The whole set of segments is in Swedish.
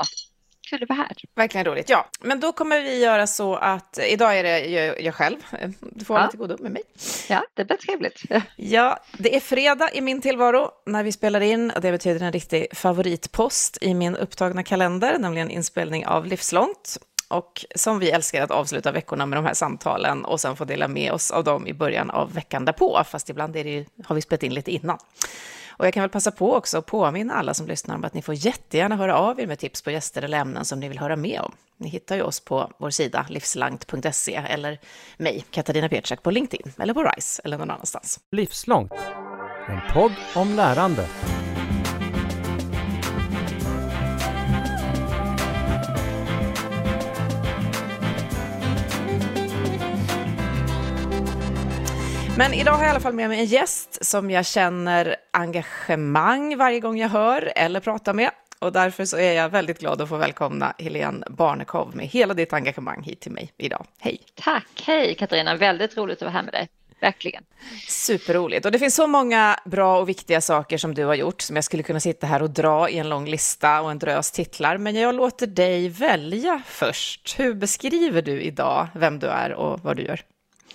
Ja, kul att vara här. Verkligen roligt, ja. Men då kommer vi göra så att idag är det jag, jag själv. Du får ja. till godo med mig. Ja, det blir trevligt. Ja, det är fredag i min tillvaro när vi spelar in. Det betyder en riktig favoritpost i min upptagna kalender, nämligen inspelning av Livslångt. Och som vi älskar att avsluta veckorna med de här samtalen och sen få dela med oss av dem i början av veckan därpå, fast ibland är det, har vi spelat in lite innan. Och jag kan väl passa på också att påminna alla som lyssnar om att ni får jättegärna höra av er med tips på gäster eller ämnen som ni vill höra med om. Ni hittar ju oss på vår sida livslangt.se eller mig, Katarina Pietschak, på LinkedIn eller på RISE eller någon annanstans. Livslångt, en podd om lärande. Men idag har jag i alla fall med mig en gäst som jag känner engagemang varje gång jag hör eller pratar med. Och därför så är jag väldigt glad att få välkomna Helene Barnekow med hela ditt engagemang hit till mig idag. Hej! Tack, hej Katarina, väldigt roligt att vara här med dig. Verkligen. Superroligt. Och det finns så många bra och viktiga saker som du har gjort som jag skulle kunna sitta här och dra i en lång lista och en drös titlar. Men jag låter dig välja först. Hur beskriver du idag vem du är och vad du gör?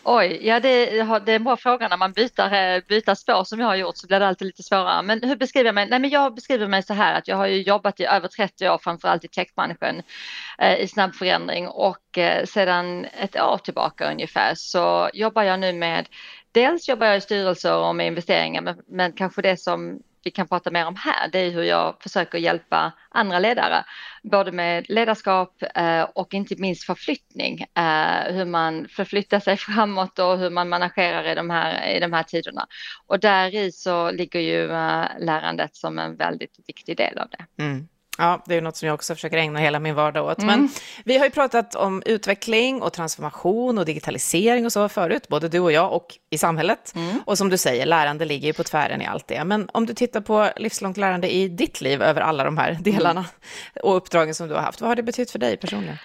Oj, ja det, det, är en bra fråga när man byter, eh, byter spår som jag har gjort så blir det alltid lite svårare. Men hur beskriver jag mig? Nej, men jag beskriver mig så här att jag har ju jobbat i över 30 år framförallt i techbranschen eh, i snabb förändring och eh, sedan ett år tillbaka ungefär så jobbar jag nu med Dels jobbar jag i styrelser och med investeringar men, men kanske det som vi kan prata mer om här, det är hur jag försöker hjälpa andra ledare, både med ledarskap eh, och inte minst förflyttning, eh, hur man förflyttar sig framåt och hur man managerar i de här, i de här tiderna. Och där i så ligger ju eh, lärandet som en väldigt viktig del av det. Mm. Ja, det är något som jag också försöker ägna hela min vardag åt. Mm. Men vi har ju pratat om utveckling och transformation och digitalisering och så förut, både du och jag och i samhället. Mm. Och som du säger, lärande ligger ju på tvären i allt det. Men om du tittar på livslångt lärande i ditt liv över alla de här delarna mm. och uppdragen som du har haft, vad har det betytt för dig personligen?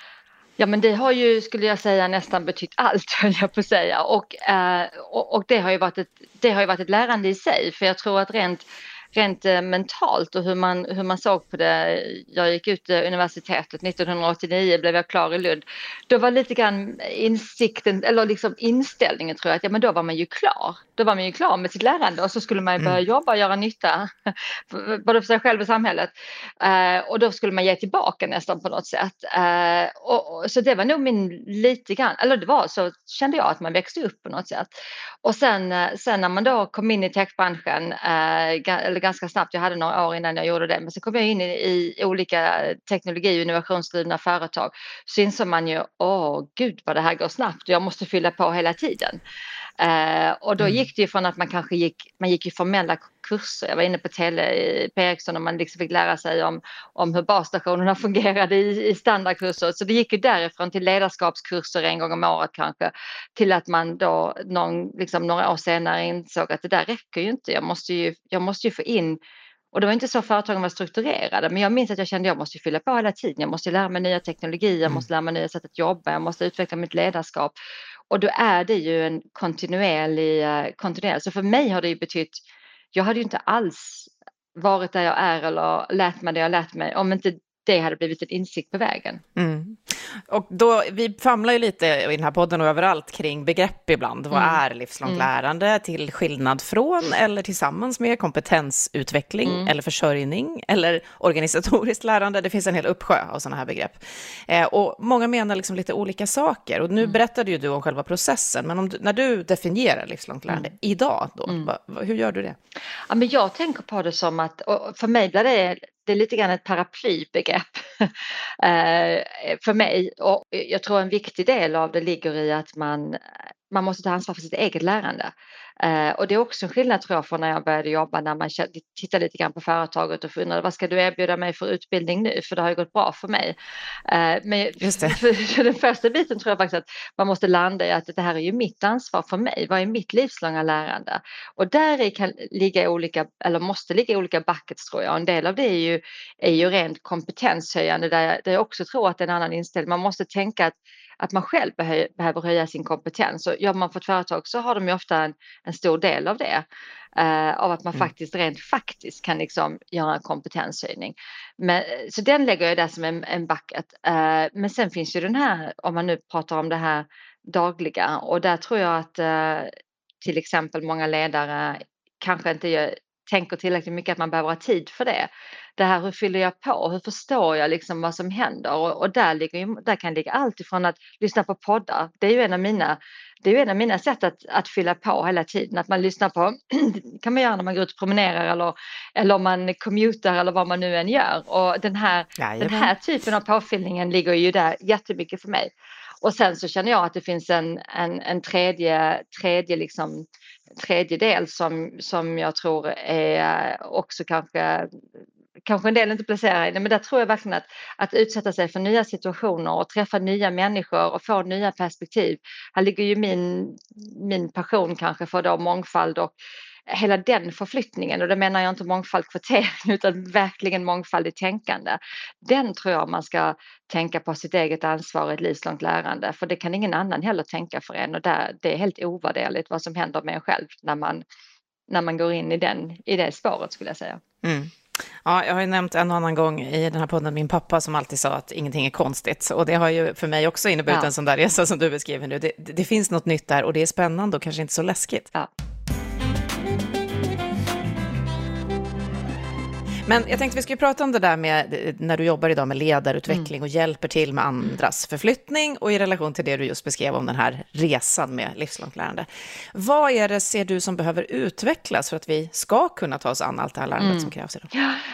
Ja men det har ju, skulle jag säga, nästan betytt allt höll jag på att säga. Och, eh, och, och, det, har ju varit ett, det har ju varit ett lärande i sig, för jag tror att rent rent eh, mentalt och hur man, hur man såg på det. Jag gick ut universitetet 1989, blev jag klar i Lund. Då var lite grann insikten, eller liksom inställningen tror jag, att ja men då var man ju klar. Då var man ju klar med sitt lärande och så skulle man börja mm. jobba och göra nytta, både för sig själv och samhället. Uh, och då skulle man ge tillbaka nästan på något sätt. Och, så det var nog min lite grann, eller det var så kände jag att man växte upp på något sätt. Och sen, sen när man då kom in i techbranschen, uh, det ganska snabbt, jag hade några år innan jag gjorde det, men så kom jag in i, i olika teknologi och innovationsdrivna företag. Så insåg man ju, åh gud vad det här går snabbt och jag måste fylla på hela tiden. Uh, och då mm. gick det ju från att man kanske gick, man gick i formella kurser, jag var inne på tele på Ericsson och man liksom fick lära sig om, om hur basstationerna fungerade i, i standardkurser. Så det gick ju därifrån till ledarskapskurser en gång om året kanske till att man då någon, liksom några år senare insåg att det där räcker ju inte. Jag måste ju, jag måste ju få in och det var inte så företagen var strukturerade, men jag minns att jag kände att jag måste fylla på hela tiden. Jag måste lära mig nya teknologier, jag mm. måste lära mig nya sätt att jobba, jag måste utveckla mitt ledarskap. Och då är det ju en kontinuerlig, eh, kontinuerlig. Så för mig har det ju betytt, jag hade ju inte alls varit där jag är eller lärt mig det jag lärt mig om inte det hade blivit en insikt på vägen. Mm. Och då, vi famlar ju lite i den här podden och överallt kring begrepp ibland. Vad mm. är livslångt mm. lärande till skillnad från eller tillsammans med kompetensutveckling mm. eller försörjning eller organisatoriskt lärande? Det finns en hel uppsjö av sådana här begrepp. Eh, och många menar liksom lite olika saker. Och nu mm. berättade ju du om själva processen, men du, när du definierar livslångt lärande mm. idag, då, va, va, hur gör du det? Ja, men jag tänker på det som att, för mig blir det det är lite grann ett paraplybegrepp eh, för mig. Och jag tror en viktig del av det ligger i att man, man måste ta ansvar för sitt eget lärande. Eh, och det är också en skillnad tror jag från när jag började jobba när man tittar lite grann på företaget och funderar vad ska du erbjuda mig för utbildning nu för det har ju gått bra för mig. Eh, men. För, den första biten tror jag faktiskt att man måste landa i att det här är ju mitt ansvar för mig. Vad är mitt livslånga lärande? Och där i kan ligga olika, eller måste ligga olika buckets tror jag. En del av det är ju, är ju rent kompetenshöjande där jag, där jag också tror att det är en annan inställning. Man måste tänka att att man själv behö, behöver höja sin kompetens. Och jobbar man för ett företag så har de ju ofta en, en stor del av det. Uh, av att man mm. faktiskt rent faktiskt kan liksom göra en kompetenshöjning. Men, så den lägger jag där som en, en bucket. Uh, men sen finns ju den här, om man nu pratar om det här dagliga och där tror jag att uh, till exempel många ledare kanske inte gör, tänker tillräckligt mycket att man behöver ha tid för det. Det här hur fyller jag på, hur förstår jag liksom vad som händer och, och där, ligger, där kan ligga allt ifrån att lyssna på poddar, det är ju en av mina det är ju en av mina sätt att, att fylla på hela tiden, att man lyssnar på, kan man göra när man går ut och promenerar eller, eller om man commutar eller vad man nu än gör. Och den här, den här typen av påfyllningen ligger ju där jättemycket för mig. Och sen så känner jag att det finns en, en, en tredje, tredje, liksom, tredje del som, som jag tror är också kanske kanske en del inte placerar i det, men där tror jag verkligen att, att utsätta sig för nya situationer och träffa nya människor och få nya perspektiv. Här ligger ju min, min passion kanske för då mångfald och hela den förflyttningen och då menar jag inte mångfald kvotering utan verkligen mångfald i tänkande. Den tror jag man ska tänka på sitt eget ansvar i ett livslångt lärande för det kan ingen annan heller tänka för en och där, det är helt ovärderligt vad som händer med en själv när man, när man går in i, den, i det spåret skulle jag säga. Mm. Ja, jag har ju nämnt en och annan gång i den här podden min pappa som alltid sa att ingenting är konstigt. Och det har ju för mig också inneburit ja. en sån där resa som du beskriver nu. Det, det, det, finns något nytt där och det är spännande och kanske inte så läskigt. Ja. Men jag tänkte vi skulle prata om det där med när du jobbar idag med ledarutveckling mm. och hjälper till med andras förflyttning och i relation till det du just beskrev om den här resan med livslångt lärande. Vad är det, ser du, som behöver utvecklas för att vi ska kunna ta oss an allt det här lärandet mm. som krävs idag?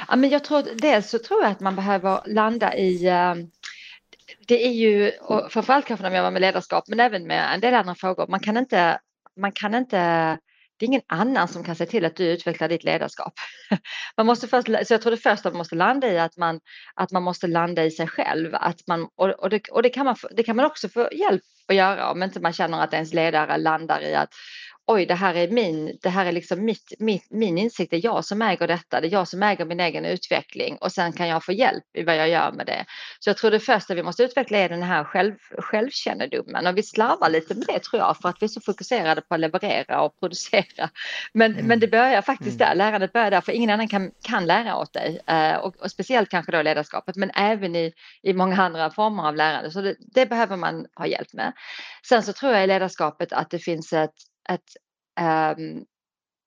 Ja, men jag tror, dels så tror jag att man behöver landa i uh det är ju, och framförallt kanske när man jobbar med ledarskap, men även med en del andra frågor, man kan inte, man kan inte det är ingen annan som kan se till att du utvecklar ditt ledarskap. Man måste först, så jag tror det första man måste landa i att man, att man måste landa i sig själv. Att man, och, och, det, och det, kan man, det kan man också få hjälp att göra om inte man känner att ens ledare landar i att oj, det här är min, det här är liksom mitt, mitt, min insikt, det är jag som äger detta, det är jag som äger min egen utveckling och sen kan jag få hjälp i vad jag gör med det. Så jag tror det första vi måste utveckla är den här själv, självkännedomen och vi slarvar lite med det tror jag för att vi är så fokuserade på att leverera och producera. Men, mm. men det börjar faktiskt mm. där, lärandet börjar där för ingen annan kan, kan lära åt dig uh, och, och, speciellt kanske då ledarskapet men även i, i många andra former av lärande så det, det behöver man ha hjälp med. Sen så tror jag i ledarskapet att det finns ett ett, ehm,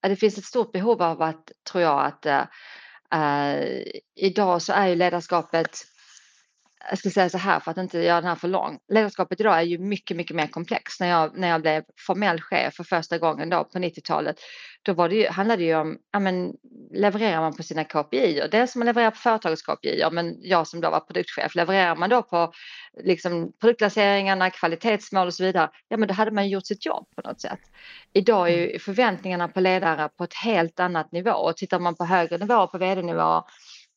det finns ett stort behov av att, tror jag, att eh, eh, idag så är ju ledarskapet jag ska säga så här för att inte göra den här för lång. Ledarskapet idag är ju mycket, mycket mer komplext. När jag, när jag blev formell chef för första gången då på 90-talet, då var det ju, handlade det ju om, ja men levererar man på sina KPI och dels man levererar på företagets KPI, men jag som då var produktchef, levererar man då på liksom produktlanseringarna, kvalitetsmål och så vidare, ja men då hade man gjort sitt jobb på något sätt. Idag är ju mm. förväntningarna på ledare på ett helt annat nivå och tittar man på högre nivåer, på vd-nivå,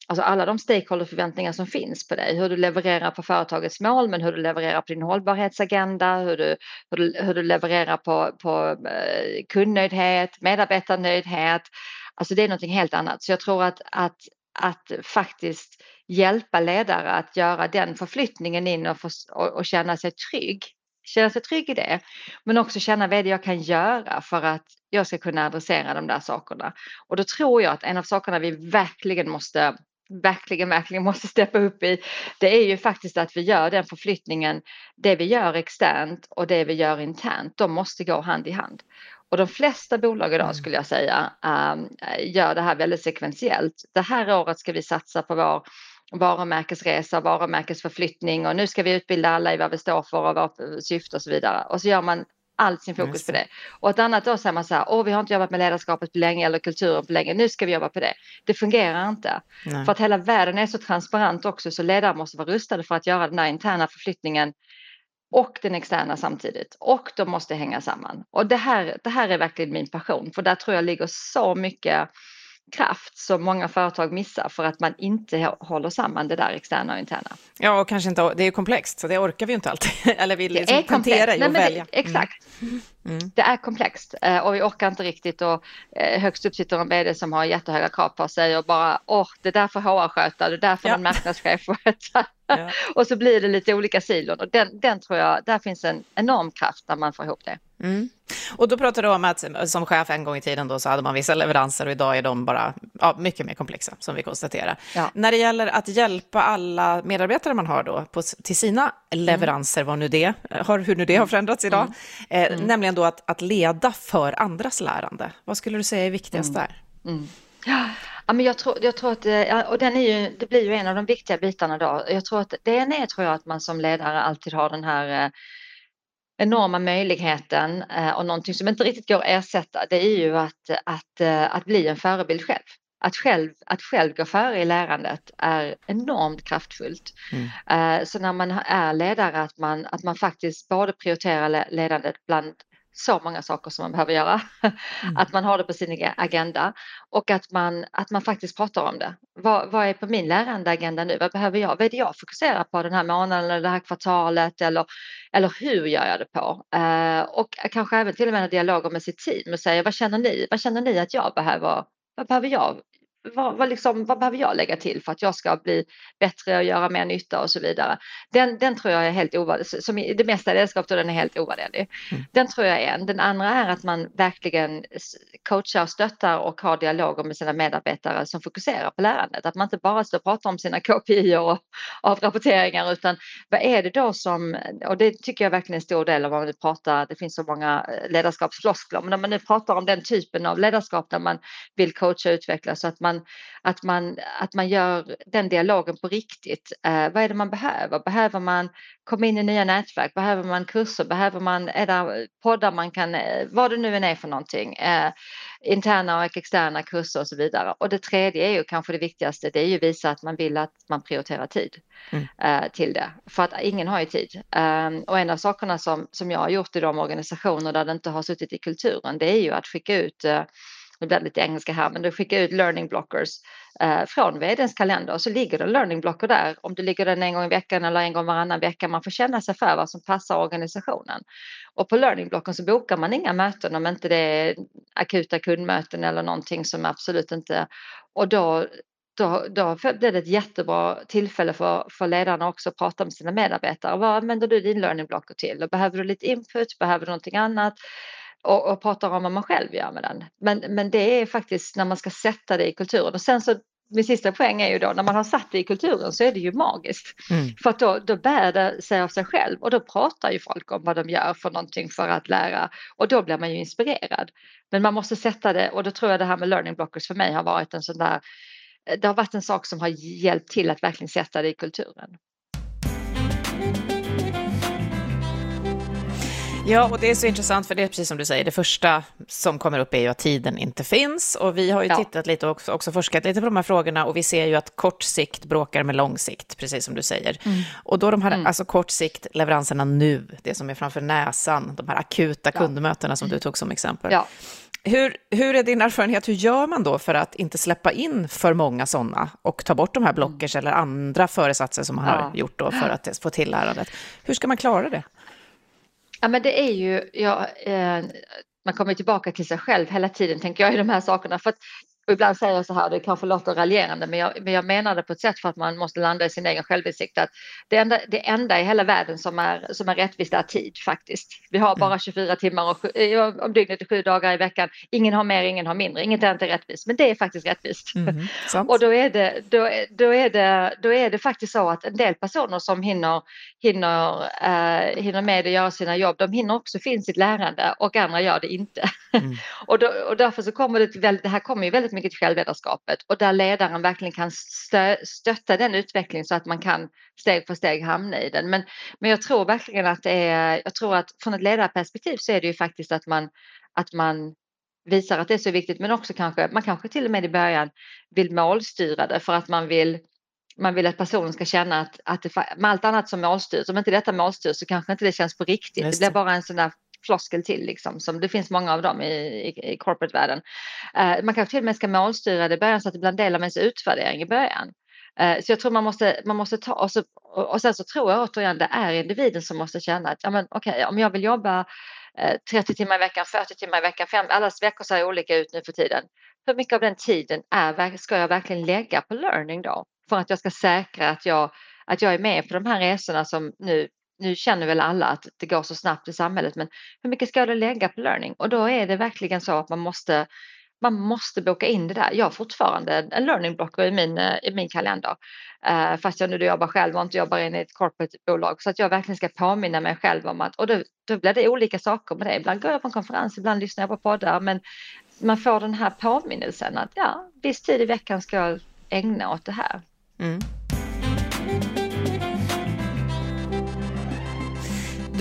alltså alla de stakeholderförväntningar som finns på dig, hur du levererar på företagets mål, men hur du levererar på din hållbarhetsagenda, hur du, hur du, hur du levererar på, på eh, kundnöjdhet, medarbetarnöjdhet. Alltså det är någonting helt annat. Så jag tror att, att, att faktiskt hjälpa ledare att göra den förflyttningen in och, för, och, och känna sig trygg känna sig trygg i det, men också känna vad är det jag kan göra för att jag ska kunna adressera de där sakerna. Och då tror jag att en av sakerna vi verkligen måste verkligen, verkligen måste steppa upp i, det är ju faktiskt att vi gör den förflyttningen, det vi gör externt och det vi gör internt, de måste gå hand i hand. Och de flesta bolag idag mm. skulle jag säga um, gör det här väldigt sekventiellt. Det här året ska vi satsa på vår varumärkesresa, varumärkesförflyttning och nu ska vi utbilda alla i vad vi står för och vårt syfte och så vidare. Och så gör man allt sin fokus på det. Och ett annat år säger man så här, åh vi har inte jobbat med ledarskapet på länge eller kulturen på länge, nu ska vi jobba på det. Det fungerar inte. Nej. För att hela världen är så transparent också så ledare måste vara rustade för att göra den där interna förflyttningen och den externa samtidigt. Och de måste hänga samman. Och det här, det här är verkligen min passion för där tror jag ligger så mycket kraft som många företag missar för att man inte håller samman det där externa och interna. Ja, och kanske inte, det är komplext, så det orkar vi inte alltid. Eller vi liksom det är komplext. Nej, välja. Det, exakt. Mm. Mm. Det är komplext eh, och vi orkar inte riktigt och eh, högst upp sitter en vd som har jättehöga krav på sig och bara åh, det där får HR sköta, det där får ja. en marknadschef sköta. Ja. och så blir det lite olika silon och den, den tror jag, där finns en enorm kraft när man får ihop det. Mm. Och då pratar du om att som chef en gång i tiden då så hade man vissa leveranser och idag är de bara ja, mycket mer komplexa som vi konstaterar. Ja. När det gäller att hjälpa alla medarbetare man har då på, till sina leveranser, mm. vad nu det har, hur nu det har förändrats idag, mm. Eh, mm. nämligen då att, att leda för andras lärande. Vad skulle du säga är viktigast mm. där? Mm. Ja, men jag tror, jag tror att, eh, och den är ju, det blir ju en av de viktiga bitarna då. Jag tror att det ena är tror jag att man som ledare alltid har den här eh, enorma möjligheten eh, och någonting som inte riktigt går att ersätta det är ju att, att, eh, att bli en förebild själv. Att själv, att själv gå före i lärandet är enormt kraftfullt. Mm. Eh, så när man är ledare att man, att man faktiskt både prioriterar ledandet bland så många saker som man behöver göra. Mm. Att man har det på sin agenda och att man, att man faktiskt pratar om det. Vad, vad är på min lärandeagenda nu? Vad behöver jag? Vad är det jag fokuserar på den här månaden eller det här kvartalet eller, eller hur gör jag det på? Eh, och kanske även till och med dialoger med sitt team och säga vad känner ni? Vad känner ni att jag behöver? Vad behöver jag vad, vad, liksom, vad behöver jag lägga till för att jag ska bli bättre och göra mer nytta och så vidare. Den, den tror jag är helt ovärderlig, som i det mesta ledarskap den är helt ovärderlig. Mm. Den tror jag är en. Den andra är att man verkligen coachar, stöttar och har dialoger med sina medarbetare som fokuserar på lärandet. Att man inte bara står och pratar om sina KPI och avrapporteringar utan vad är det då som, och det tycker jag verkligen är en stor del av vad vi pratar, det finns så många ledarskapsfloskler, men när man nu pratar om den typen av ledarskap där man vill coacha och utveckla så att man man, att, man, att man gör den dialogen på riktigt. Eh, vad är det man behöver? Behöver man komma in i nya nätverk? Behöver man kurser? Behöver man, är det poddar man kan, eh, vad det nu än är för någonting, eh, interna och externa kurser och så vidare. Och det tredje är ju kanske det viktigaste, det är ju visa att man vill att man prioriterar tid mm. eh, till det. För att ingen har ju tid. Um, och en av sakerna som, som jag har gjort i de organisationer där det inte har suttit i kulturen, det är ju att skicka ut uh, nu blir det lite engelska här, men du skickar ut learning blockers eh, från vdns kalender och så ligger det learning blocker där. Om du ligger den en gång i veckan eller en gång varannan vecka, man får känna sig för vad som passar organisationen. Och på learning blocken så bokar man inga möten om inte det är akuta kundmöten eller någonting som absolut inte... Och då då, då blir det ett jättebra tillfälle för, för ledarna också att prata med sina medarbetare. Vad använder du din learning blocker till? Och behöver du lite input? Behöver du någonting annat? Och, och pratar om vad man själv gör med den. Men, men det är faktiskt när man ska sätta det i kulturen. Och sen så min sista poäng är ju då när man har satt det i kulturen så är det ju magiskt. Mm. För att då, då bär det sig av sig själv och då pratar ju folk om vad de gör för någonting för att lära och då blir man ju inspirerad. Men man måste sätta det och då tror jag det här med learning blockers för mig har varit en sån där det har varit en sak som har hjälpt till att verkligen sätta det i kulturen. Ja, och det är så intressant för det är precis som du säger, det första som kommer upp är ju att tiden inte finns och vi har ju ja. tittat lite och också, också, forskat lite på de här frågorna och vi ser ju att kort sikt bråkar med lång sikt, precis som du säger. Mm. Och då de här, mm. alltså kort sikt, leveranserna nu, det som är framför näsan, de här akuta ja. kundmötena som du tog som exempel. Ja. Hur, hur är din erfarenhet, hur gör man då för att inte släppa in för många sådana och ta bort de här blockers mm. eller andra föresatser som man har gjort då för att få till lärandet? Hur ska man klara det? Ja, men det är ju, ja, eh, man kommer tillbaka till sig själv hela tiden tänker jag i de här sakerna. För att och ibland säger jag så här, det kanske låter raljerande, men jag, men jag menar det på ett sätt för att man måste landa i sin egen självinsikt. Att det, enda, det enda i hela världen som är, som är rättvist är tid faktiskt. Vi har bara 24 mm. timmar och, eh, om dygnet och sju dagar i veckan. Ingen har mer, ingen har mindre. Inget är inte rättvist, men det är faktiskt rättvist. Mm, och då är, det, då, då, är det, då är det faktiskt så att en del personer som hinner, hinner, uh, hinner med att göra sina jobb, de hinner också finna sitt lärande och andra gör det inte. Mm. och, då, och därför så kommer det, det här kommer ju väldigt väldigt mycket till självledarskapet och där ledaren verkligen kan stö stötta den utvecklingen så att man kan steg för steg hamna i den. Men, men jag tror verkligen att det är, jag tror att från ett ledarperspektiv så är det ju faktiskt att man, att man visar att det är så viktigt men också kanske, man kanske till och med i början vill målstyra det för att man vill man vill att personen ska känna att, att det, med allt annat som målstyrs, om inte detta målstyrs så kanske inte det känns på riktigt. Det. det blir bara en sån där floskel till liksom, som det finns många av dem i, i, i corporate-världen. Uh, man kanske till och med ska målstyra det i början så att det blir en del av ens utvärdering i början. Uh, så jag tror man måste, man måste ta, och, så, och sen så tror jag återigen det är individen som måste känna att ja, men, okay, om jag vill jobba eh, 30 timmar i veckan, 40 timmar i veckan, fem, allas veckor ser olika ut nu för tiden. Hur mycket av den tiden är, ska jag verkligen lägga på learning då? För att jag ska säkra att jag, att jag är med på de här resorna som nu nu känner väl alla att det går så snabbt i samhället men hur mycket ska du lägga på learning? Och då är det verkligen så att man måste man måste boka in det där. Jag har fortfarande en learning blocker i min, eh, i min kalender. Uh, fast jag nu jobbar själv och inte jobbar in i ett corporate-bolag. Så att jag verkligen ska påminna mig själv om att, och då, då blir det olika saker med det. Ibland går jag på en konferens, ibland lyssnar jag på poddar. Men man får den här påminnelsen att ja, viss tid i veckan ska jag ägna åt det här. Mm.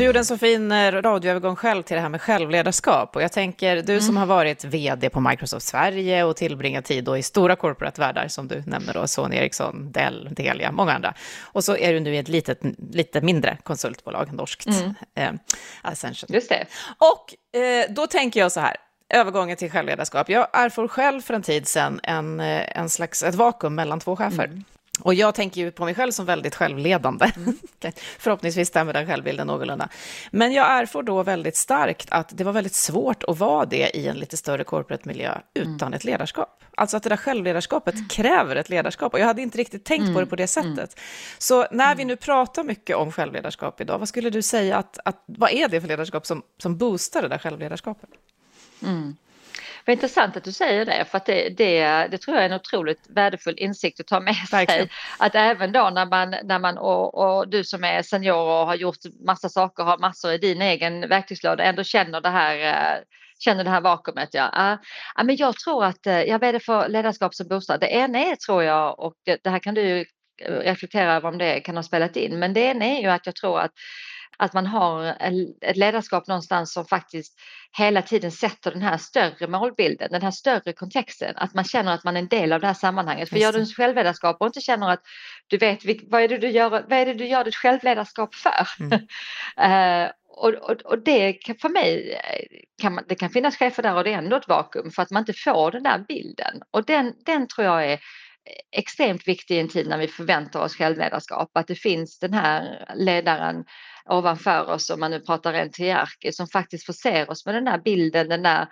Du gjorde en så fin eh, radioövergång själv till det här med självledarskap. Och jag tänker, du mm. som har varit vd på Microsoft Sverige och tillbringat tid då i stora corporate-världar, som du nämner då, Sony Ericsson, Dell, Delia, många andra. Och så är du nu i ett litet, lite mindre konsultbolag, norskt, mm. eh, Ascension. Just det. Och eh, då tänker jag så här, övergången till självledarskap. Jag erfor själv för en tid sedan en, eh, en slags, ett vakuum mellan två chefer. Mm. Och jag tänker ju på mig själv som väldigt självledande. Mm. Förhoppningsvis stämmer den självbilden någorlunda. Men jag erfor då väldigt starkt att det var väldigt svårt att vara det i en lite större corporate miljö utan mm. ett ledarskap. Alltså att det där självledarskapet mm. kräver ett ledarskap. Och jag hade inte riktigt tänkt mm. på det på det mm. sättet. Så när vi mm. nu pratar mycket om självledarskap idag, vad skulle du säga att, att vad är det för ledarskap som, som boostar det där självledarskapet? Mm. Vad intressant att du säger det, för att det, det, det tror jag är en otroligt värdefull insikt att ta med sig. Att även då när man, när man och, och, du som är senior och har gjort massa saker, har massor i din egen verktygslåda, ändå känner det här eh, känner det här vakuumet. Ja. Uh, men jag tror att, uh, ja, vad är det för ledarskap som boostar? Det ena är tror jag, och det, det här kan du reflektera över om det kan ha spelat in, men det ena är ju att jag tror att att man har ett ledarskap någonstans som faktiskt hela tiden sätter den här större målbilden, den här större kontexten, att man känner att man är en del av det här sammanhanget. För gör du självledarskap och inte känner att du vet vad är det du gör, vad är det du gör ditt självledarskap för? Mm. uh, och, och, och, det kan, för mig kan man, det kan finnas chefer där och det är ändå ett vakuum för att man inte får den där bilden. Och den, den tror jag är extremt viktig i en tid när vi förväntar oss självledarskap. Att det finns den här ledaren ovanför oss, om man nu pratar rent hierarkiskt, som faktiskt förser oss med den där bilden, den där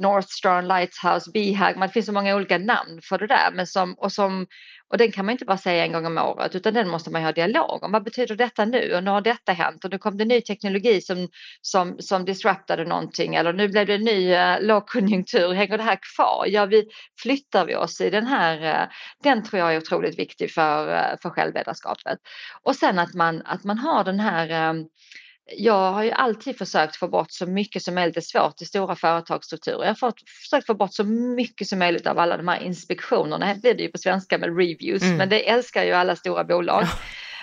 North Star, Lighthouse, BHAG, det finns så många olika namn för det där. Men som, och, som, och den kan man inte bara säga en gång om året utan den måste man ha dialog om. Vad betyder detta nu och nu har detta hänt och nu kom det ny teknologi som, som, som disruptade någonting eller nu blev det en ny uh, lågkonjunktur. Hänger det här kvar? Ja, vi, flyttar vi oss i den här? Uh, den tror jag är otroligt viktig för, uh, för självledarskapet. Och sen att man, att man har den här um, jag har ju alltid försökt få bort så mycket som möjligt, det är svårt i stora företagsstrukturer. Jag har försökt få bort så mycket som möjligt av alla de här inspektionerna. Här blir det ju på svenska med reviews, mm. men det älskar ju alla stora bolag.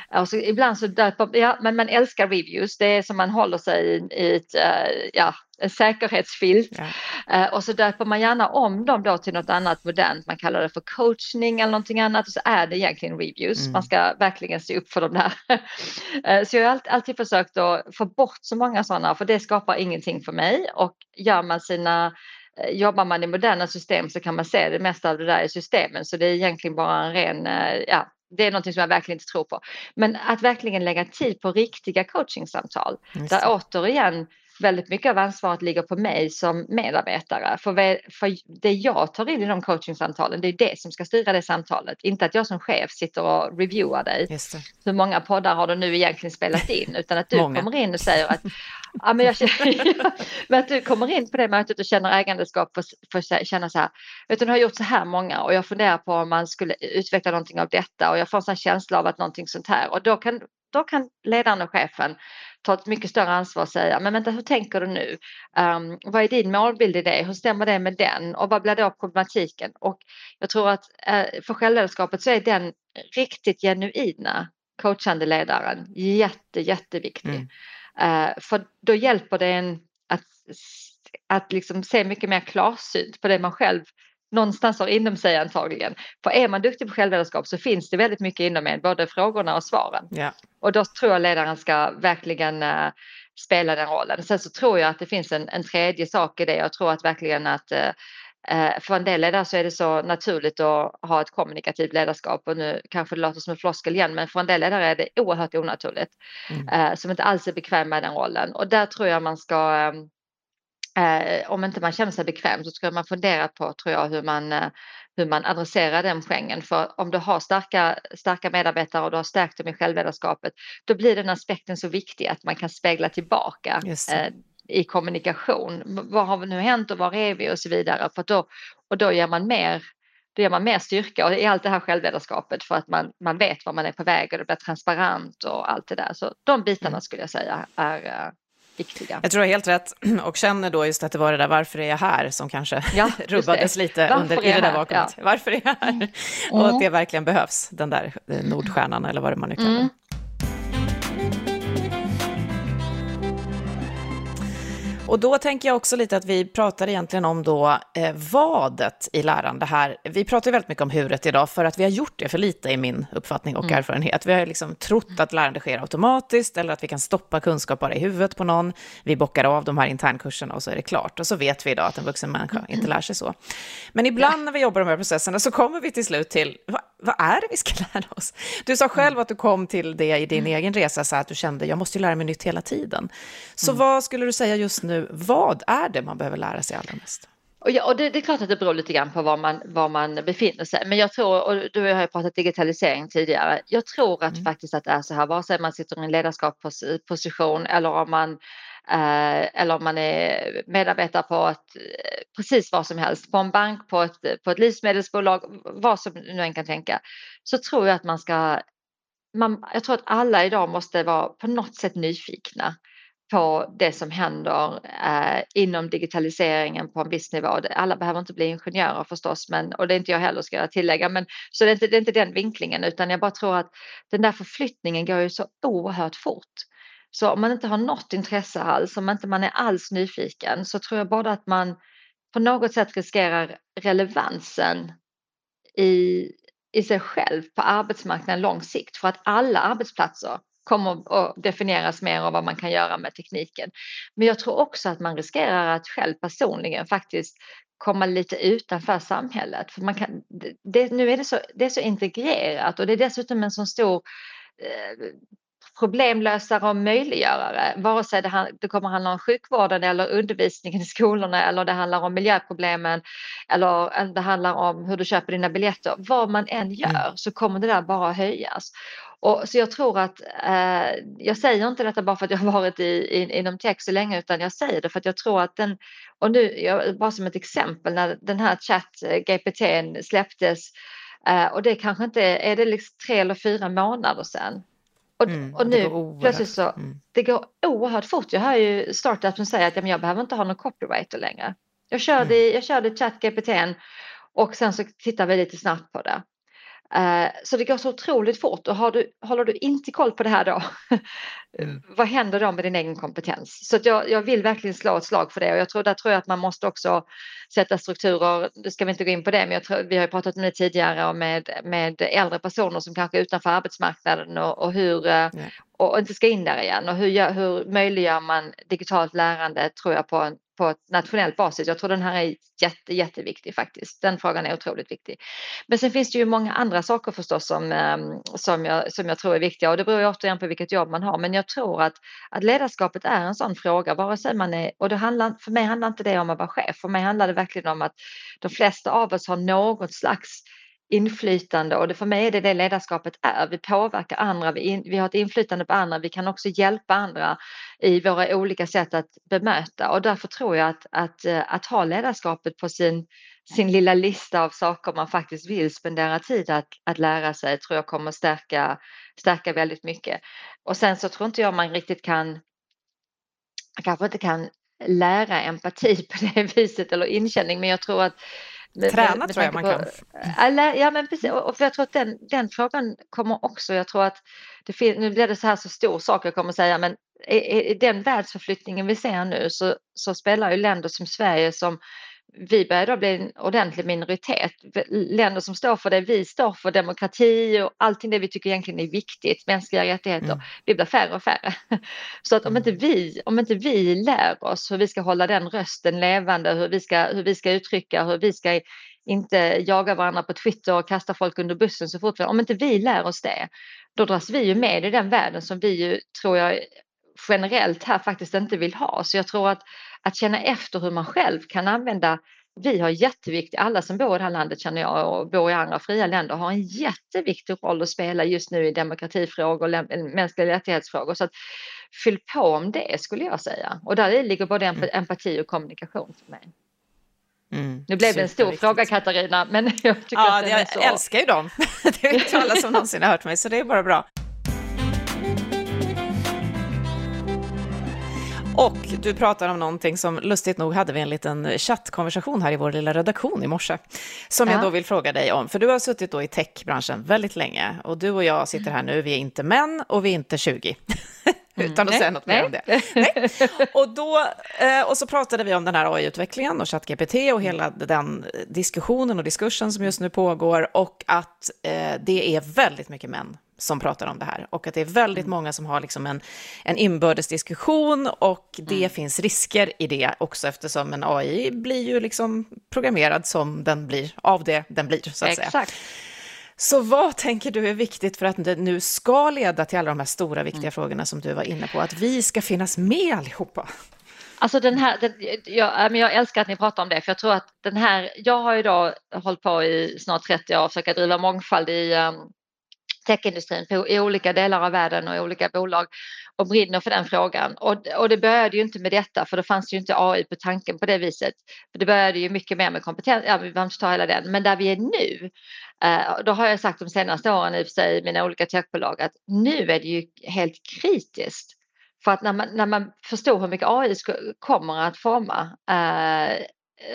Alltså, ibland så döper, ja, men man älskar reviews, det är som man håller sig i, i ett, uh, ja, en säkerhetsfilt. Ja. Uh, och så döper man gärna om dem då till något annat modernt, man kallar det för coachning eller någonting annat och så är det egentligen reviews. Mm. Man ska verkligen se upp för dem där. uh, så jag har alltid, försökt att få bort så många sådana för det skapar ingenting för mig och gör man sina Jobbar man i moderna system så kan man se det mesta av det där i systemen så det är egentligen bara en ren ja, det är något som jag verkligen inte tror på. Men att verkligen lägga tid på riktiga coachingsamtal. Där återigen väldigt mycket av ansvaret ligger på mig som medarbetare. För, för det jag tar in i de coachingsamtalen, det är det som ska styra det samtalet. Inte att jag som chef sitter och reviewar dig. Hur många poddar har du nu egentligen spelat in? Utan att du kommer in och säger att, ja, men, jag, men att du kommer in på det mötet och känner ägandeskap för att känna så här, vet du, nu har jag gjort så här många och jag funderar på om man skulle utveckla någonting av detta och jag får en sån känsla av att någonting sånt här och då kan, då kan ledaren och chefen ta ett mycket större ansvar och säga, men vänta hur tänker du nu? Um, vad är din målbild i det? Hur stämmer det med den? Och vad blir då problematiken? Och jag tror att uh, för självledarskapet så är den riktigt genuina coachande ledaren jätte, jätteviktig. Mm. Uh, för då hjälper det en att, att liksom se mycket mer klarsynt på det man själv någonstans har inom sig antagligen. För är man duktig på självledarskap så finns det väldigt mycket inom en, både frågorna och svaren. Ja. Och då tror jag ledaren ska verkligen uh, spela den rollen. Sen så tror jag att det finns en, en tredje sak i det. Jag tror att verkligen att eh, eh för en del ledare så är det så naturligt att ha ett kommunikativt ledarskap och nu kanske det låter som en floskel igen men för en del ledare är det oerhört onaturligt mm. eh, som inte alls är bekväm med den rollen och där tror jag man ska eh, Eh, om inte man känner sig bekväm så ska man fundera på tror jag hur man, eh, hur man adresserar den poängen. För om du har starka, starka medarbetare och du har stärkt dem i självledarskapet då blir den aspekten så viktig att man kan spegla tillbaka eh, i kommunikation. Vad har nu hänt och var är vi och så vidare. För då, och då ger man mer då ger man mer styrka i allt det här självledarskapet för att man, man vet var man är på väg och det blir transparent och allt det där. Så de bitarna mm. skulle jag säga är, eh, viktiga. Jag tror jag helt rätt och känner då just att det var det där varför är jag här som kanske ja, rubbades lite under, i det där vakuumet. Ja. Varför är jag här? Mm. Och att det verkligen behövs, den där eh, Nordstjärnan eller vad det man nu kallar mm. Och då tänker jag också lite att vi pratar egentligen om då eh, vadet i lärande här. Vi pratar väldigt mycket om huret idag för att vi har gjort det för lite i min uppfattning och mm. erfarenhet. Vi har liksom trott att lärande sker automatiskt eller att vi kan stoppa kunskap bara i huvudet på någon. Vi bockar av de här internkurserna och så är det klart. Och så vet vi idag att en vuxen människa inte lär sig så. Men ibland när vi jobbar de här processerna så kommer vi till slut till vad, är det vi ska lära oss? Du sa själv att du kom till det i din mm. egen resa, så att du kände jag måste ju lära mig nytt hela tiden. Så mm. vad skulle du säga just nu vad är det man behöver lära sig allra mest? Och, ja, och det, det, är klart att det beror lite grann på var man, var man befinner sig. Men jag tror, och du har ju pratat digitalisering tidigare, jag tror att mm. faktiskt att det är så här, vare sig man sitter i en ledarskapsposition eller om man Eh, eller om man är medarbetare på ett, eh, precis vad som helst, på en bank, på ett, på ett livsmedelsbolag, vad som nu än kan tänka, så tror jag att man ska man, jag tror att alla idag måste vara på något sätt nyfikna på det som händer eh, inom digitaliseringen på en viss nivå. Alla behöver inte bli ingenjörer förstås, men, och det är inte jag heller ska jag tillägga, men så det är, inte, det är inte den vinklingen utan jag bara tror att den där förflyttningen går ju så oerhört fort. Så om man inte har något intresse alls, om inte man är alls nyfiken så tror jag både att man på något sätt riskerar relevansen i, i sig själv på arbetsmarknaden lång sikt för att alla arbetsplatser kommer att definieras mer av vad man kan göra med tekniken. Men jag tror också att man riskerar att själv personligen faktiskt komma lite utanför samhället. För man kan, det, nu är det, så, det är så integrerat och det är dessutom en så stor eh, problemlösare och möjliggörare, vare sig det, det kommer handla om sjukvården eller undervisningen i skolorna eller det handlar om miljöproblemen eller det handlar om hur du köper dina biljetter. Vad man än gör mm. så kommer det där bara höjas. Och, så jag tror att, eh, jag säger inte detta bara för att jag har varit i, i, inom tech så länge utan jag säger det för att jag tror att den, och nu jag, bara som ett exempel när den här chatt eh, GPT släpptes eh, och det kanske inte är det liksom tre eller fyra månader sedan. Och, mm, och nu plötsligt så, mm. det går oerhört fort. Jag hör ju startups som säger att ja, men jag behöver inte ha någon copywriter längre. Jag körde, mm. jag körde ChatGPT och sen så tittar vi lite snabbt på det. Eh, så det går så otroligt fort och har du, håller du inte koll på det här då. vad händer då med din egen kompetens? Så jag, jag vill verkligen slå ett slag för det och jag tror, där tror jag att man måste också sätta strukturer, det ska vi inte gå in på det, men jag tror, vi har ju pratat om det tidigare med, med äldre personer som kanske är utanför arbetsmarknaden och, och hur, mm och inte ska in där igen och hur, hur möjliggör man digitalt lärande tror jag på en, på ett nationellt basis. Jag tror den här är jätte, jätteviktig faktiskt. Den frågan är otroligt viktig. Men sen finns det ju många andra saker förstås som, ehm, som, jag, som jag tror är viktiga och det beror ju återigen på vilket jobb man har. Men jag tror att, att ledarskapet är en sån fråga, vare sig man är, och det handlar, för mig handlar inte det om att vara chef, för mig handlar det verkligen om att de flesta av oss har något slags inflytande och det, för mig är det det ledarskapet är. Vi påverkar andra, vi, in, vi har ett inflytande på andra, vi kan också hjälpa andra i våra olika sätt att bemöta och därför tror jag att, att, eh, att ha ledarskapet på sin, sin lilla lista av saker man faktiskt vill spendera tid att, att lära sig tror jag kommer stärka, stärka väldigt mycket. Och sen så tror inte jag man riktigt kan, kanske inte kan lära empati på det viset eller inkänning men jag tror att Träna med, med tror jag man kan. Alla, ja men precis, och för jag tror att den, den frågan kommer också, jag tror att det nu blir det så här så stor sak jag kommer säga, men i, i den världsförflyttningen vi ser nu så, så spelar ju länder som Sverige som vi börjar då bli en ordentlig minoritet. Länder som står för det vi står för, demokrati och allting det vi tycker egentligen är viktigt, mänskliga rättigheter, mm. vi blir färre och färre. Så att om mm. inte vi, om inte vi lär oss hur vi ska hålla den rösten levande, hur vi ska, hur vi ska uttrycka, hur vi ska inte jaga varandra på Twitter och kasta folk under bussen så fort. Om inte vi lär oss det, då dras vi ju med i den världen som vi ju, tror jag, generellt här faktiskt inte vill ha. Så jag tror att, att känna efter hur man själv kan använda vi har jätteviktigt, alla som bor i det här landet känner jag och bor i andra fria länder har en jätteviktig roll att spela just nu i demokratifrågor och mänskliga rättighetsfrågor. Så att fyll på om det skulle jag säga. Och där ligger både mm. empati och kommunikation för mig. Mm, nu blev det en stor fråga Katarina, men jag tycker ja, att den jag är så... älskar ju dem. det är inte alla som någonsin har hört mig, så det är bara bra. Och du pratar om någonting som lustigt nog hade vi en liten chattkonversation här i vår lilla redaktion i morse, som ja. jag då vill fråga dig om. För du har suttit då i techbranschen väldigt länge och du och jag sitter här nu, vi är inte män och vi är inte 20. Mm, utan att nej, säga något nej. mer om det. Nej. Och, då, eh, och så pratade vi om den här AI-utvecklingen och ChatGPT och hela den diskussionen och diskursen som just nu pågår och att eh, det är väldigt mycket män som pratar om det här och att det är väldigt mm. många som har liksom en, en inbördes diskussion och det mm. finns risker i det också eftersom en AI blir ju liksom programmerad som den blir av det den blir så att Exakt. säga. Så vad tänker du är viktigt för att det nu ska leda till alla de här stora viktiga mm. frågorna som du var inne på, att vi ska finnas med allihopa? Alltså den här, den, jag, jag älskar att ni pratar om det, för jag tror att den här, jag har ju då hållit på i snart 30 år och försöka driva mångfald i um, techindustrin på, i olika delar av världen och i olika bolag och brinner för den frågan. Och, och det började ju inte med detta för då fanns ju inte AI på tanken på det viset. För det började ju mycket mer med kompetens, ja vi behöver inte ta hela den, men där vi är nu, eh, då har jag sagt de senaste åren i och för sig i mina olika techbolag att nu är det ju helt kritiskt. För att när man, när man förstår hur mycket AI kommer att forma eh,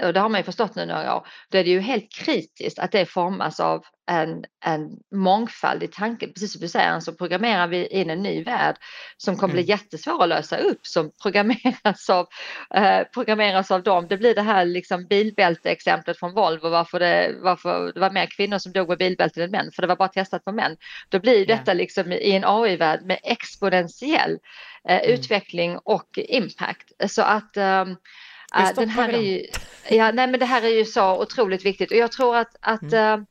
och det har man ju förstått nu några år, då är det ju helt kritiskt att det formas av en, en mångfald i tanken. Precis som du säger så programmerar vi in en ny värld som kommer bli mm. jättesvår att lösa upp som programmeras av, eh, programmeras av dem. Det blir det här liksom bilbälte-exemplet från Volvo varför det, varför det var mer kvinnor som dog med bilbälten än män för det var bara testat på män. Då blir detta yeah. liksom i en AI-värld med exponentiell eh, mm. utveckling och impact. Så att um, Uh, den här är ju, ja, nej, men det här är ju så otroligt viktigt och jag tror att, att mm. uh,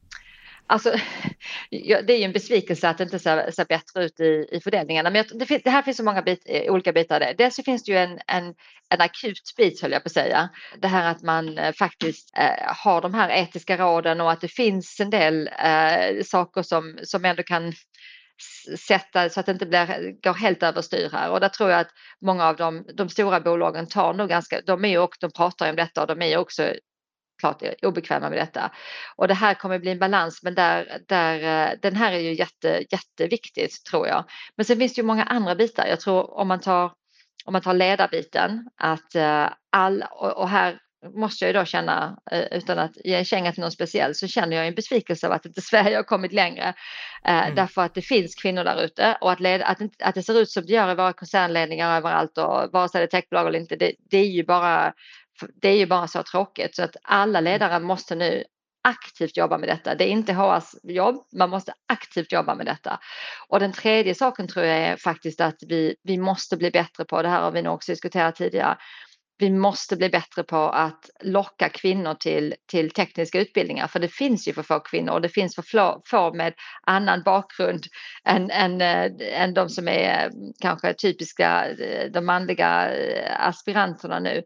Alltså, ja, det är ju en besvikelse att det inte ser, ser bättre ut i, i fördelningarna. Men det, finns, det, här finns så många bit, eh, olika bitar. Där. Dels så finns det ju en, en, en akut bit, höll jag på att säga. Det här att man eh, faktiskt eh, har de här etiska råden och att det finns en del eh, saker som, som ändå kan sätta så att det inte blir, går helt överstyr här och där tror jag att många av de, de stora bolagen tar nog ganska, de är ju och de pratar om detta och de är också klart obekväma med detta. Och det här kommer bli en balans men där, där, eh, den här är ju jätte, jätteviktigt tror jag. Men sen finns det ju många andra bitar. Jag tror om man tar, om man tar ledarbiten att eh, all, och här måste jag ju då känna, eh, utan att ge en känga till någon speciell, så känner jag en besvikelse av att inte Sverige har kommit längre. Mm. Därför att det finns kvinnor där ute och att, leda, att, att det ser ut som det gör i våra koncernledningar överallt och vare sig det är techbolag eller inte, det, det, är ju bara, det är ju bara så tråkigt. Så att alla mm. ledare måste nu aktivt jobba med detta. Det är inte HRs jobb, man måste aktivt jobba med detta. Och den tredje saken tror jag är faktiskt att vi, vi måste bli bättre på, det här har vi nog också diskuterat tidigare, vi måste bli bättre på att locka kvinnor till, till tekniska utbildningar för det finns ju för få kvinnor och det finns för få med annan bakgrund än, än, äh, än de som är eh, kanske typiska eh, de manliga aspiranterna nu.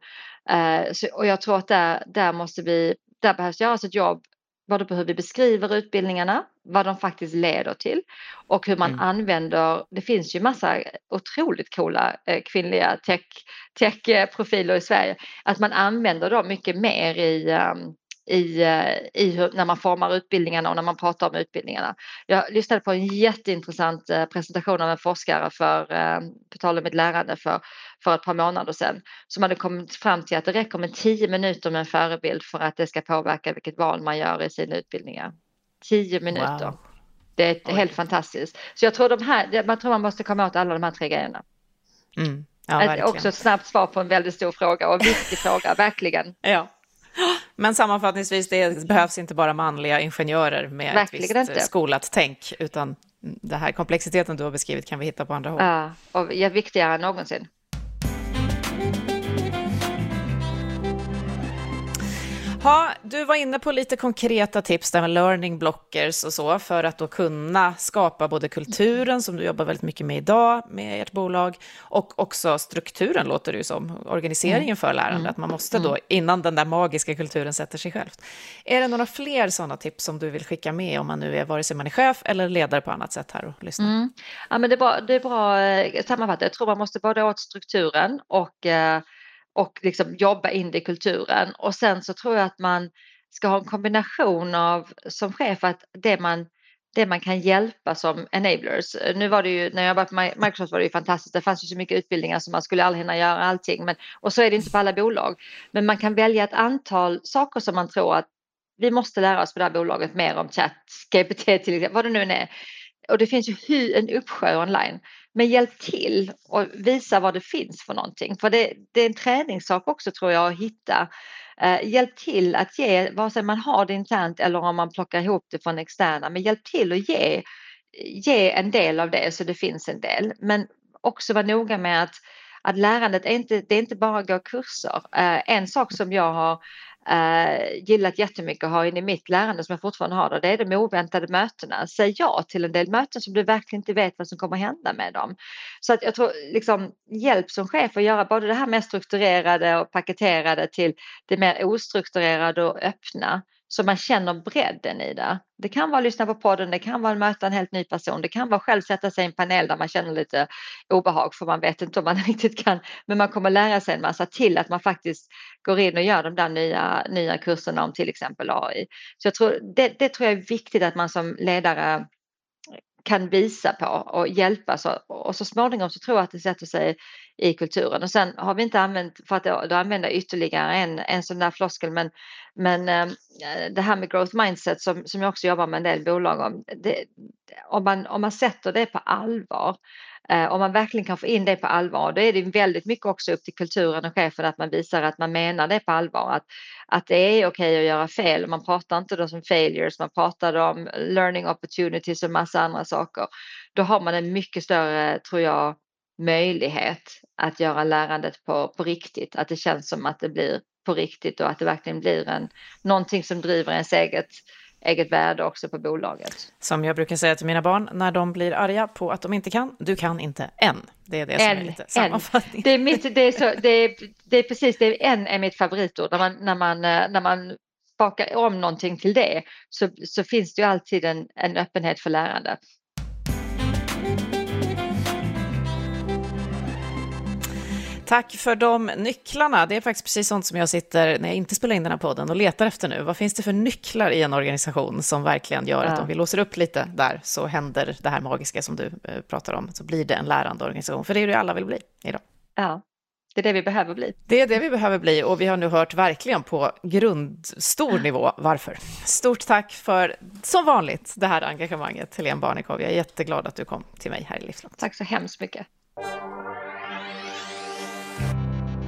Så, och jag tror att där, där måste vi, där behövs göras ett jobb både på hur vi beskriver utbildningarna, vad de faktiskt leder till och hur man mm. använder, det finns ju massa otroligt coola eh, kvinnliga tech, tech-profiler i Sverige, att man använder dem mycket mer i um, i, eh, i hur, när man formar utbildningarna och när man pratar om utbildningarna. Jag lyssnade på en jätteintressant eh, presentation av en forskare för, eh, på tal om ett lärande för, för ett par månader sedan som hade kommit fram till att det räcker med tio minuter med en förebild för att det ska påverka vilket val man gör i sina utbildningar. Tio minuter. Wow. Det är helt fantastiskt. Så jag tror de här, man tror man måste komma åt alla de här tre grejerna. Mm. Ja, också ett snabbt svar på en väldigt stor fråga och viktig fråga, verkligen. Ja. Men sammanfattningsvis, det behövs inte bara manliga ingenjörer med Verkligen ett visst inte. skolat tänk, utan den här komplexiteten du har beskrivit kan vi hitta på andra håll. Ja, och är viktigare än någonsin. Ha, du var inne på lite konkreta tips där med learning blockers och så för att då kunna skapa både kulturen som du jobbar väldigt mycket med idag med ert bolag och också strukturen låter det ju som, organiseringen mm. för lärande, mm. att man måste då mm. innan den där magiska kulturen sätter sig själv. Är det några fler sådana tips som du vill skicka med om man nu är vare sig man är chef eller ledare på annat sätt här och lyssnar? Mm. Ja, men det är bra, det är bra eh, sammanfattat. Jag tror man måste både åt strukturen och eh, och liksom jobba in det i kulturen. Och sen så tror jag att man ska ha en kombination av som chef att det man, det man kan hjälpa som enablers. Nu var det ju, när jag var på Microsoft var det ju fantastiskt. Det fanns ju så mycket utbildningar som man skulle aldrig hinna göra allting. Men, och så är det inte på alla bolag. Men man kan välja ett antal saker som man tror att vi måste lära oss på det här bolaget mer om chat, GPT till exempel, vad det nu än är. Och det finns ju en uppsjö online. Men hjälp till och visa vad det finns för någonting. För det, det är en träningssak också tror jag att hitta. Eh, hjälp till att ge, vare sig man har det internt eller om man plockar ihop det från externa, men hjälp till att ge, ge en del av det så det finns en del. Men också vara noga med att, att lärandet är inte, det är inte bara att gå kurser. Eh, en sak som jag har eh, gillat jättemycket att ha in i mitt lärande som jag fortfarande har det är de oväntade mötena. Säg ja till en del möten som du verkligen inte vet vad som kommer hända med dem. Så att jag tror liksom hjälp som chef att göra både det här mer strukturerade och paketerade till det mer ostrukturerade och öppna så man känner bredden i det. Det kan vara att lyssna på podden, det kan vara att möta en helt ny person, det kan vara själv sätta sig i en panel där man känner lite obehag för man vet inte om man riktigt kan, men man kommer lära sig en massa till att man faktiskt går in och gör de där nya, nya kurserna om till exempel AI. Så jag tror, det, det tror jag är viktigt att man som ledare kan visa på och hjälpa så, och så småningom så tror jag att det sätter sig i kulturen och sen har vi inte använt för att då använda ytterligare en, en sån där floskel men, men ehm, eh, det här med growth mindset som, som jag också jobbar med en del bolag om, det, om, man, om man sätter det på allvar eh, om man verkligen kan få in det på allvar, då är det väldigt mycket också upp till kulturen och chefen att man visar att man menar det på allvar. Att, att det är okej okay att göra fel. Man pratar inte då som failures, man pratar om learning opportunities och massa andra saker. Då har man en mycket större, tror jag, möjlighet att göra lärandet på, på riktigt. Att det känns som att det blir på riktigt och att det verkligen blir en, någonting som driver ens eget eget värde också på bolaget. Som jag brukar säga till mina barn när de blir arga på att de inte kan, du kan inte än. Det är det som en, är lite sammanfattning. Det är, mitt, det, är så, det, är, det är precis, det är en är mitt favoritord. När man, när man, när man bakar om någonting till det så, så finns det ju alltid en, en öppenhet för lärande. Tack för de nycklarna. Det är faktiskt precis sånt som jag sitter, när jag inte spelar in den här podden, och letar efter nu. Vad finns det för nycklar i en organisation som verkligen gör att om vi låser upp lite där så händer det här magiska som du eh, pratar om, så blir det en lärande organisation. För det är det alla vill bli idag. Ja, det är det vi behöver bli. Det är det vi behöver bli och vi har nu hört verkligen på grundstor nivå varför. Stort tack för, som vanligt, det här engagemanget, Helene Barnekow. Jag är jätteglad att du kom till mig här i Livslångt. Tack så hemskt mycket.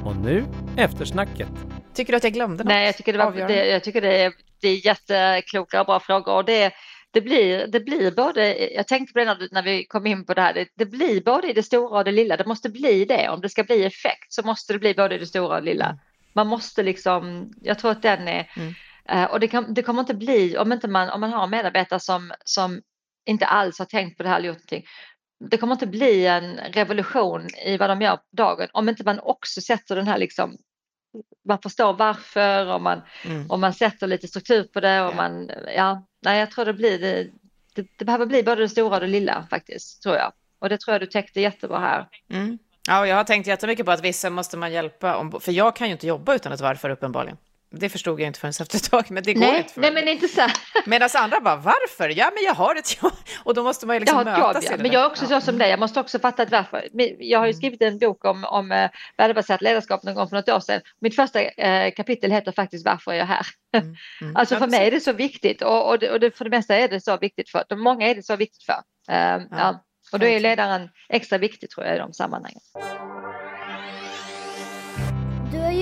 Och nu eftersnacket. Tycker du att jag glömde något? Nej, jag tycker det, var, det, jag tycker det, är, det är jättekloka och bra frågor. Och det, det, blir, det blir både, jag tänkte på det när, när vi kom in på det här, det, det, blir både i det stora och det lilla. Det måste bli det. Om det ska bli effekt så måste det bli både i det stora och det lilla. Mm. Man måste liksom, jag tror att den är, mm. uh, och det, kan, det kommer inte bli, om, inte man, om man har medarbetare som, som inte alls har tänkt på det här eller gjort någonting, det kommer inte bli en revolution i vad de gör på dagen om inte man också sätter den här liksom man förstår varför och man, mm. och man sätter lite struktur på det och man, ja, nej jag tror det blir det, det, det, behöver bli både det stora och det lilla faktiskt, tror jag. Och det tror jag du täckte jättebra här. Mm. Ja, och jag har tänkt jättemycket på att vissa måste man hjälpa, om, för jag kan ju inte jobba utan ett varför uppenbarligen. Det förstod jag inte förrän efter ett tag, men det går nej, inte för Nej, men inte så. Medan andra bara, varför? Ja, men jag har ett jobb. Och då måste man ju liksom mötas jobb, ja. Men jag är också ja. så som dig, jag måste också fatta ett varför. Jag har ju mm. skrivit en bok om, om uh, värdebaserat ledarskap någon gång för något år sedan. Mitt första uh, kapitel heter faktiskt Varför är jag här? Mm. Mm. alltså för mig är det så viktigt och, och, det, och det, för det mesta är det så viktigt för, många är det så viktigt för. Uh, ja. Och då är ledaren extra viktig tror jag i de sammanhangen.